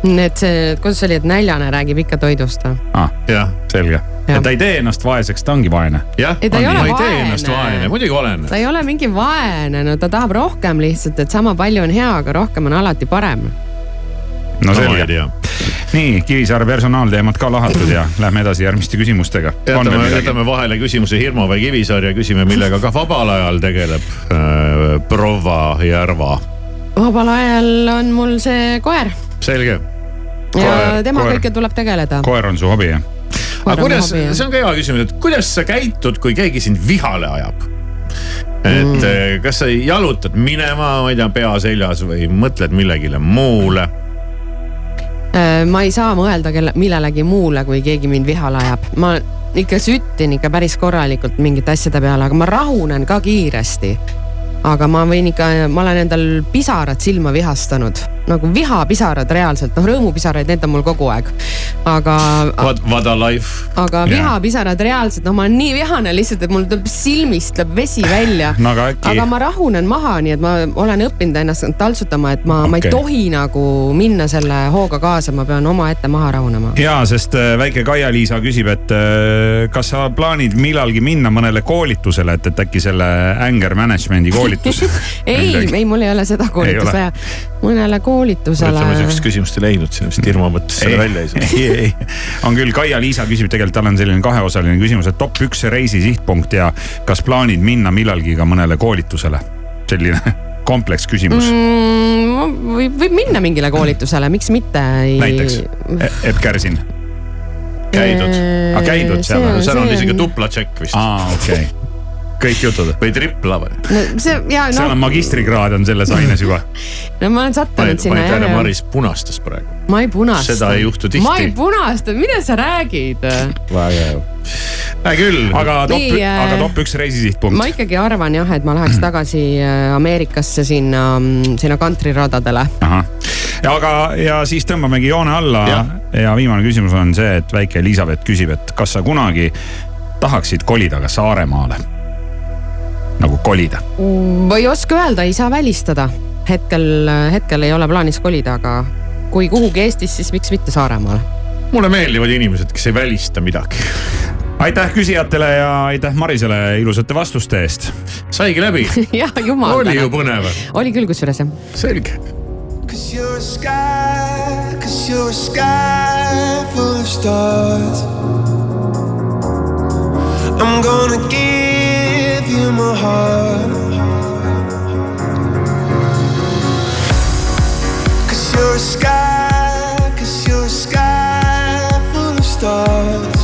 et see, kuidas see oli, et näljane räägib ikka toidust või? ah,. jah, selge. ja ta ei tee ennast vaeseks, ta ongi vaene. jah, Ei, ta ei ole ma ei tee vaene. ennast vaene, muidugi olen. ta ei ole mingi vaene, no ta tahab rohkem lihtsalt, et sama palju on hea, aga rohkem on alati parem. No selge. tea. nii, Kivisaare personaalteemad ka lahatud ja lähme edasi järgmiste küsimustega. jätame, jätame vahele küsimuse Hirmu või Kivisaar ja küsime, millega ka vabal ajal tegeleb äh, proua Järva. vabal ajal on mul see koer selge. ja temaga ikka tuleb tegeleda. koer on su hobi, jah? aga on kuidas, see on ka hea küsimus, et kuidas sa käitud, kui keegi sind vihale ajab? et mm. kas sa jalutad minema, ma ei tea, pea seljas või mõtled millegile muule? Äh, ma ei saa mõelda kelle, millelegi muule, kui keegi mind vihale ajab. ma ikka süttin ikka päris korralikult mingite asjade peale, aga ma rahunen ka kiiresti. Aga ma võin ikka, ma olen endal pisarad silma vihastanud, nagu vihapisarad reaalselt, noh rõõmupisaraid, need on mul kogu aeg. aga, What, what a life. aga vihapisarad reaalselt, noh, ma olen nii vihane lihtsalt, et mul tuleb silmist tuleb vesi välja. no aga äkki aga ma rahunen maha, nii et ma olen õppinud ennast taltsutama, et ma okay., ma ei tohi nagu minna selle hooga kaasa, ma pean omaette maha rahunema. ja sest äh, väike Kaia-Liisa küsib, et äh, kas sa plaanid millalgi minna mõnele koolitusele, et, et äkki selle anger management'i koolitus ei, ei, mul ei ole seda koolitust vaja. mõnele koolitusele ütleme. sihukest küsimust ei leidnud siin, vist Irma mõtles selle välja ei saa. ei, ei, on küll, Kaia-Liisa küsib, tegelikult tal on selline kaheosaline küsimus, et top üks reisi sihtpunkt ja kas plaanid minna millalgi ka mõnele koolitusele? selline kompleks küsimus mm., võib, võib minna mingile koolitusele, miks mitte. näiteks Epp Kärsin. käidud, aga käidud seal seal on isegi on- tupla tšekk vist. aa, okei okay., kõik jutud. või tripla või? no see ja seal on no, magistrikraad on selles aines juba. no ma olen sattunud sinna panid tähele. Maris punastas praegu. ma ei punasta. Seda ei juhtu tihti. ma ei punasta, mida sa räägid? vägev. hea küll. aga top äh, aga top üks reisisihtpunkt ma. ikkagi arvan jah, et ma läheks tagasi äh, Ameerikasse sinna, sinna kantriradadele. ahah, aga, ja siis tõmbamegi joone alla ja. Ja viimane küsimus on see, et väike Elizabeth küsib, et kas sa kunagi tahaksid kolida ka Saaremaale? Nagu kolida. ma ei oska öelda, ei saa välistada. hetkel, hetkel ei ole plaanis kolida, aga kui kuhugi Eestis, siis miks mitte Saaremaale. mulle meeldivad inimesed, kes ei välista midagi. aitäh küsijatele ja aitäh Marisele ilusate vastuste eest. saigi läbi. jah, jumal. oli ju põnev. oli küll kusjuures jah. selge. Cause you're a sky, cause you're a sky full of stars. I'm gonna give you my heart. Cause you're a sky, cause you're a sky full of stars.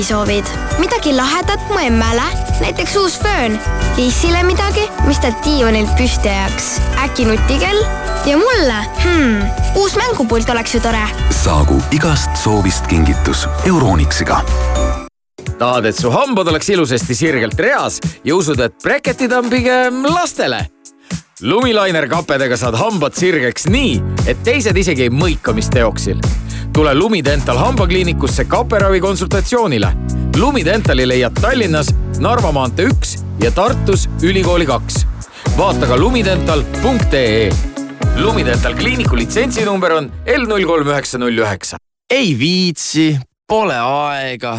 kingisoovid. midagi lahedat mu emmele, näiteks uus föön. Liisile midagi, mis ta diivanilt püsti ajaks. äkki nutikell? ja mulle hmm,, uus mängupult oleks ju tore. saagu igast soovist kingitus Euronixiga tahad, et su hambad oleks ilusasti sirgelt reas ja usud, et breketid on pigem lastele? lumilainer kapedega saad hambad sirgeks nii, et teised isegi ei mõika, mis teoksil. Tule Lumidental hambakliinikusse kaperavi konsultatsioonile. Lumidentali leiad Tallinnas Narva maantee üks ja Tartus Ülikooli kaks. vaata ka lumidental.ee. Lumidental kliiniku litsentsinumber on L null kolm üheksa null üheksa. ei viitsi, pole aega.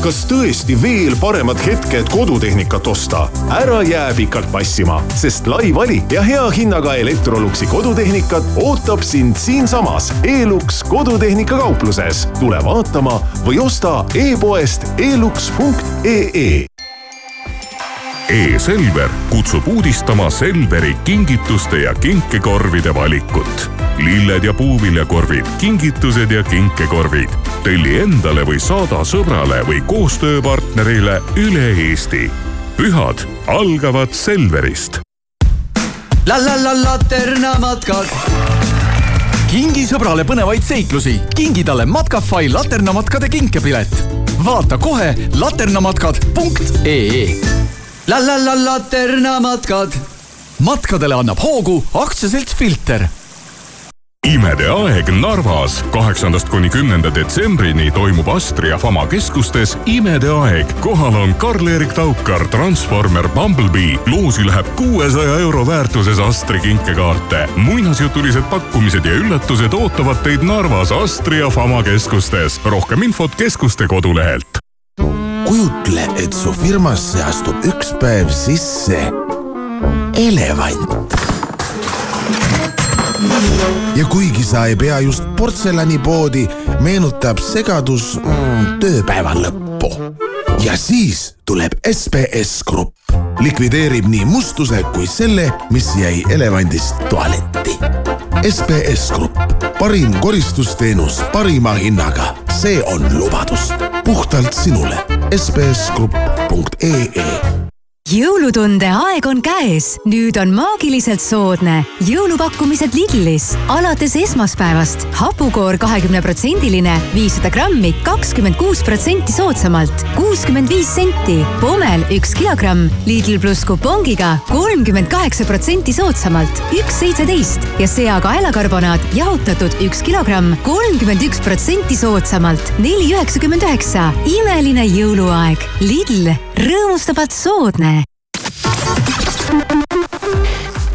Kas tõesti veel paremad hetked kodutehnikat osta? ära jää pikalt passima, sest lai valik ja hea hinnaga Electroluxi kodutehnikat ootab sind siinsamas Elux kodutehnika kaupluses. tule vaatama või osta e-poest elux.ee E-Selver kutsub uudistama Selveri kingituste ja kinkekorvide valikut. lilled ja puuviljakorvid, kingitused ja kinkekorvid. telli endale või saada sõbrale või koostööpartnerile üle Eesti. pühad algavad Selverist. la la la laternamatkad. kingi sõbrale põnevaid seiklusi, kingi talle Matkafai laternamatkade kinkepilet. vaata kohe laternamatkad.ee. La la la laternamatkad. matkadele annab hoogu aktsiaselts Filter imede aeg Narvas kaheksandast kuni kümnenda detsembrini toimub Astria Fama keskustes imede aeg. kohal on Karl-Erik Taukar, Transformer Bumblebee. loosi läheb kuuesaja euro väärtuses Astri kinkekaarte. muinasjutulised pakkumised ja üllatused ootavad teid Narvas Astria Fama keskustes. rohkem infot keskuste kodulehelt. kujutle, et su firmasse astub üks päev sisse elevant. ja kuigi sa ei pea just portselanipoodi, meenutab segadus mm, tööpäeva lõppu. ja siis tuleb SBS Grupp, likvideerib nii mustuse kui selle, mis jäi elevandist tualetti. SBS Grupp, parim koristusteenus parima hinnaga, see on lubadus puhtalt sinule. sbsgrupp.ee jõulutunde aeg on käes, nüüd on maagiliselt soodne. jõulupakkumised Lidlis. Alates esmaspäevast. Hapukoor kahekümne protsendiline, viissada grammi, kakskümmend kuus protsenti soodsamalt, kuuskümmend viis senti. Pommel üks kilogramm, Lidl pluss kupongiga kolmkümmend kaheksa protsenti soodsamalt, üks seitseteist. Ja seakaelakarbonaat jahutatud üks kilogramm, kolmkümmend üks protsenti soodsamalt, neli üheksakümmend üheksa. imeline jõuluaeg, Lidl, rõõmustavalt soodne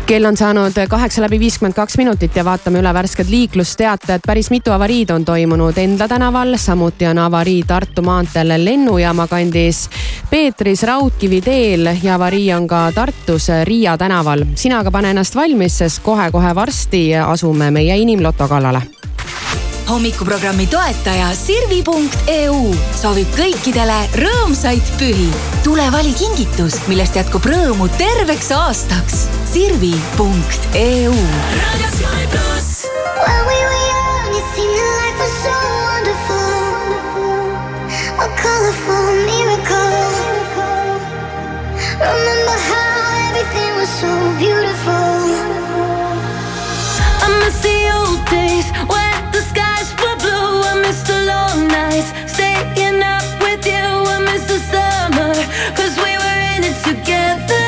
kell on saanud kaheksa läbi viiskümmend kaks minutit ja vaatame üle värsked liiklusteated. päris mitu avariid on toimunud Endla tänaval, samuti on avarii Tartu maanteel lennujaama kandis, Peetris Raudkivi teel ja avarii on ka Tartus Riia tänaval. sina aga pane ennast valmis, sest kohe-kohe varsti asume meie inimloto kallale hommikuprogrammi toetaja Sirvi.eu soovib kõikidele rõõmsaid pühi. tule vali kingitus, millest jätkub rõõmu terveks aastaks. Sirvi.eu. When we were young, it seemed that life was so wonderful. A colorful miracle. Remember how everything was so beautiful. I miss the old days when together.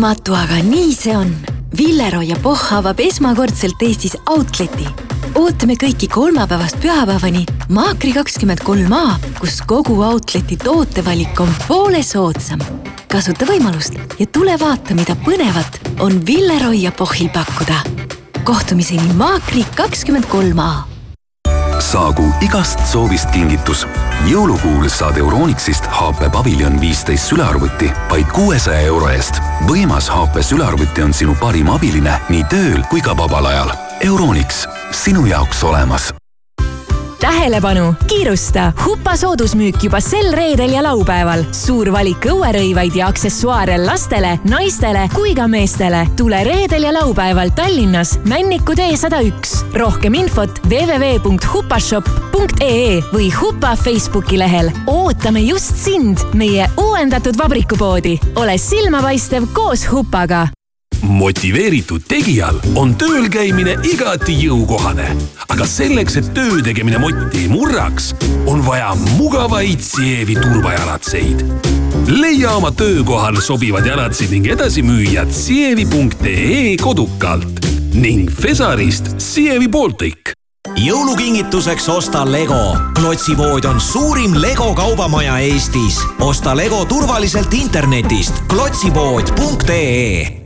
Uskumatu, aga nii see on. Villero ja Pohh avab esmakordselt Eestis Outleti. ootame kõiki kolmapäevast pühapäevani Maakri kakskümmend kolm A, kus kogu Outleti tootevalik on poole soodsam. kasuta võimalust ja tule vaata, mida põnevat on Villero ja Pohhil pakkuda. kohtumiseni Maakri kakskümmend kolm A saagu igast soovist kingitus. jõulukuul saad Euronixist HP Pavilion viisteist sülearvuti vaid kuuesaja euro eest. võimas HP sülearvuti on sinu parim abiline nii tööl kui ka vabal ajal. Euronix, sinu jaoks olemas tähelepanu, kiirusta! Hupa soodusmüük juba sel reedel ja laupäeval. suur valik õuerõivaid ja aksessuaare lastele, naistele kui ka meestele. tule reedel ja laupäeval Tallinnas Männiku tee sada üks. rohkem infot www.hupashop.ee või Hupa Facebooki lehel. ootame just sind, meie uuendatud vabrikupoodi. ole silmapaistev koos Hupaga motiveeritud tegijal on tööl käimine igati jõukohane, aga selleks, et töö tegemine motti ei murraks, on vaja mugavaid Sievi turvajalatseid. leia oma töökohal sobivad jalatsid ning edasimüüjad sievi.ee kodukalt ning Fesarist Sievi Baltic jõulukingituseks osta Lego. klotsipood on suurim Lego kaubamaja Eestis. osta Lego turvaliselt internetist klotsipood.ee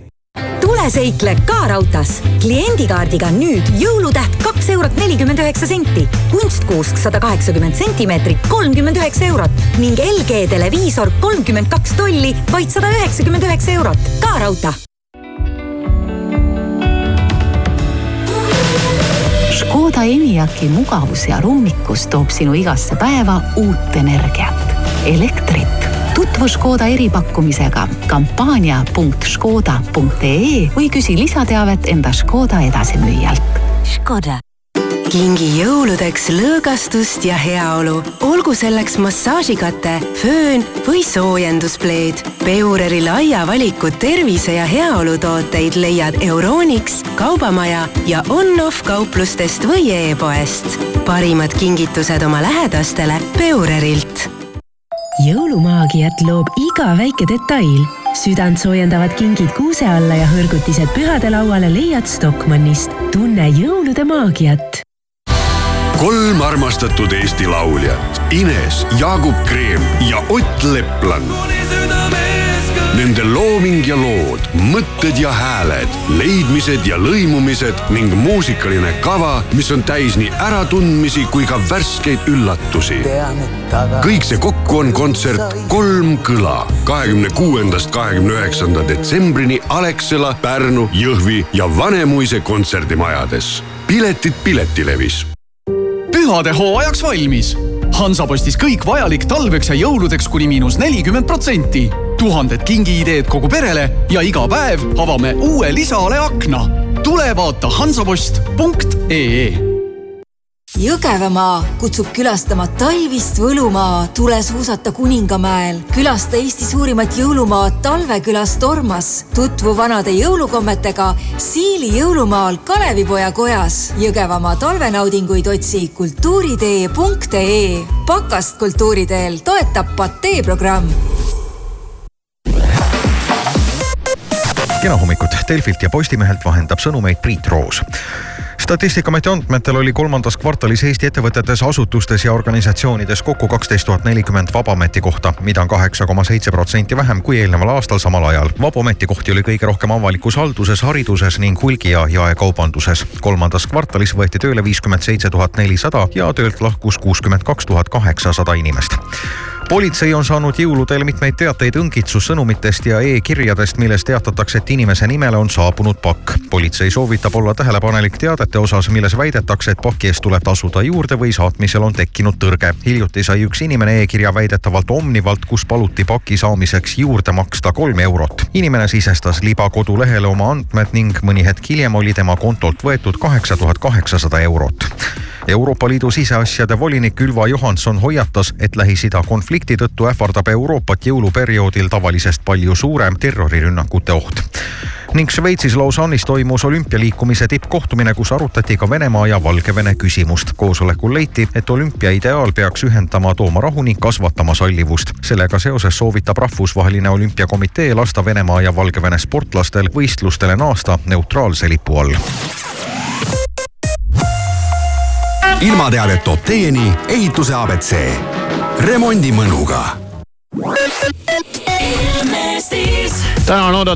tule seikle ka raudtees. kliendikaardiga nüüd jõulutäht kaks eurot nelikümmend üheksa senti, kunstkuusk sada kaheksakümmend sentimeetrit, kolmkümmend üheksa eurot ning LG televiisor kolmkümmend kaks tolli, vaid sada üheksakümmend üheksa eurot. ka raudtee. Škoda Enyaqi mugavus ja ruumikus toob sinu igasse päeva uut energiat, elektrit. Tutvu Škoda eripakkumisega kampaania.škoda.ee või küsi lisateavet enda Škoda edasimüüjalt. Škoda kingi jõuludeks lõõgastust ja heaolu. olgu selleks massaažikate, föön või soojenduspleed. Peureri laia valiku tervise ja heaolu tooteid leiad Euronix, Kaubamaja ja on-off kauplustest või e-poest. parimad kingitused oma lähedastele Peurerilt. Jõulumaagiat loob iga väike detail südantsoojendavad kingid kuuse alla ja hõrgutised pühadelauale leiad Stockmannist. tunne jõulude maagiat kolm armastatud Eesti lauljat Ines, Jaagup Kreem ja Ott Leplan. Nende looming ja lood, mõtted ja hääled, leidmised ja lõimumised ning muusikaline kava, mis on täis nii äratundmisi kui ka värskeid üllatusi. kõik see kokku on kontsert Kolm kõla kahekümne kuuendast kahekümne üheksanda detsembrini Alexela, Pärnu, Jõhvi ja Vanemuise kontserdimajades. piletid Piletilevis pühade hooajaks valmis. Hansapostis kõik vajalik talveks ja jõuludeks kuni miinus nelikümmend protsenti. Tuhanded kingiideed kogu perele ja iga päev avame uue lisaale akna. tule vaata hansapost.ee Jõgevamaa kutsub külastama talvist võlumaa, tule suusata Kuningamäel. külasta Eesti suurimat jõulumaad talvekülas Tormas. tutvu vanade jõulukommetega Siili jõulumaal Kalevipoja kojas. Jõgevamaa talvenaudinguid otsi kultuuritee.ee. pakast kultuuriteel toetab Patee programm. Kena hommikut, Delfilt ja Postimehelt vahendab sõnumeid Priit Roos statistikaameti andmetel oli kolmandas kvartalis Eesti ettevõtetes, asutustes ja organisatsioonides kokku kaksteist tuhat nelikümmend vaba ametikohta, mida on kaheksa koma seitse protsenti vähem kui eelneval aastal samal ajal. vabu ametikohti oli kõige rohkem avalikus halduses, hariduses ning hulgi- ja jaekaubanduses. kolmandas kvartalis võeti tööle viiskümmend seitse tuhat nelisada ja töölt lahkus kuuskümmend kaks tuhat kaheksasada inimest politsei on saanud jõuludel mitmeid teateid õngitsussõnumitest ja e-kirjadest, milles teatatakse, et inimese nimele on saabunud pakk. politsei soovitab olla tähelepanelik teadete osas, milles väidetakse, et paki eest tuleb tasuda juurde või saatmisel on tekkinud tõrge. hiljuti sai üks inimene e-kirja väidetavalt Omnivalt, kus paluti paki saamiseks juurde maksta kolm eurot. inimene sisestas liba kodulehele oma andmed ning mõni hetk hiljem oli tema kontolt võetud kaheksa tuhat kaheksasada eurot. Euroopa Liidu siseasjade volinik Ülva Johanson hoiatas, et Lähis-Ida konflikti tõttu ähvardab Euroopat jõuluperioodil tavalisest palju suurem terrorirünnakute oht ning Šveitsis Lausanne'is toimus olümpialiikumise tippkohtumine, kus arutati ka Venemaa ja Valgevene küsimust. koosolekul leiti, et olümpia ideaal peaks ühendama, tooma rahu ning kasvatama sallivust. sellega seoses soovitab Rahvusvaheline Olümpiakomitee lasta Venemaa ja Valgevene sportlastel võistlustele naasta neutraalse lipu all ilmateadet toob teieni ehituse abc. Remondimõnuga. täna on oodata